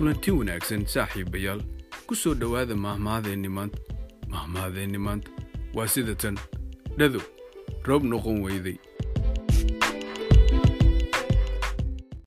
kulanti wanaagsan saaxiibayaal ku soo dhowaada mahmaadeenni maanta mahmaadeenni maanta waa sida tan roob noqon weyday.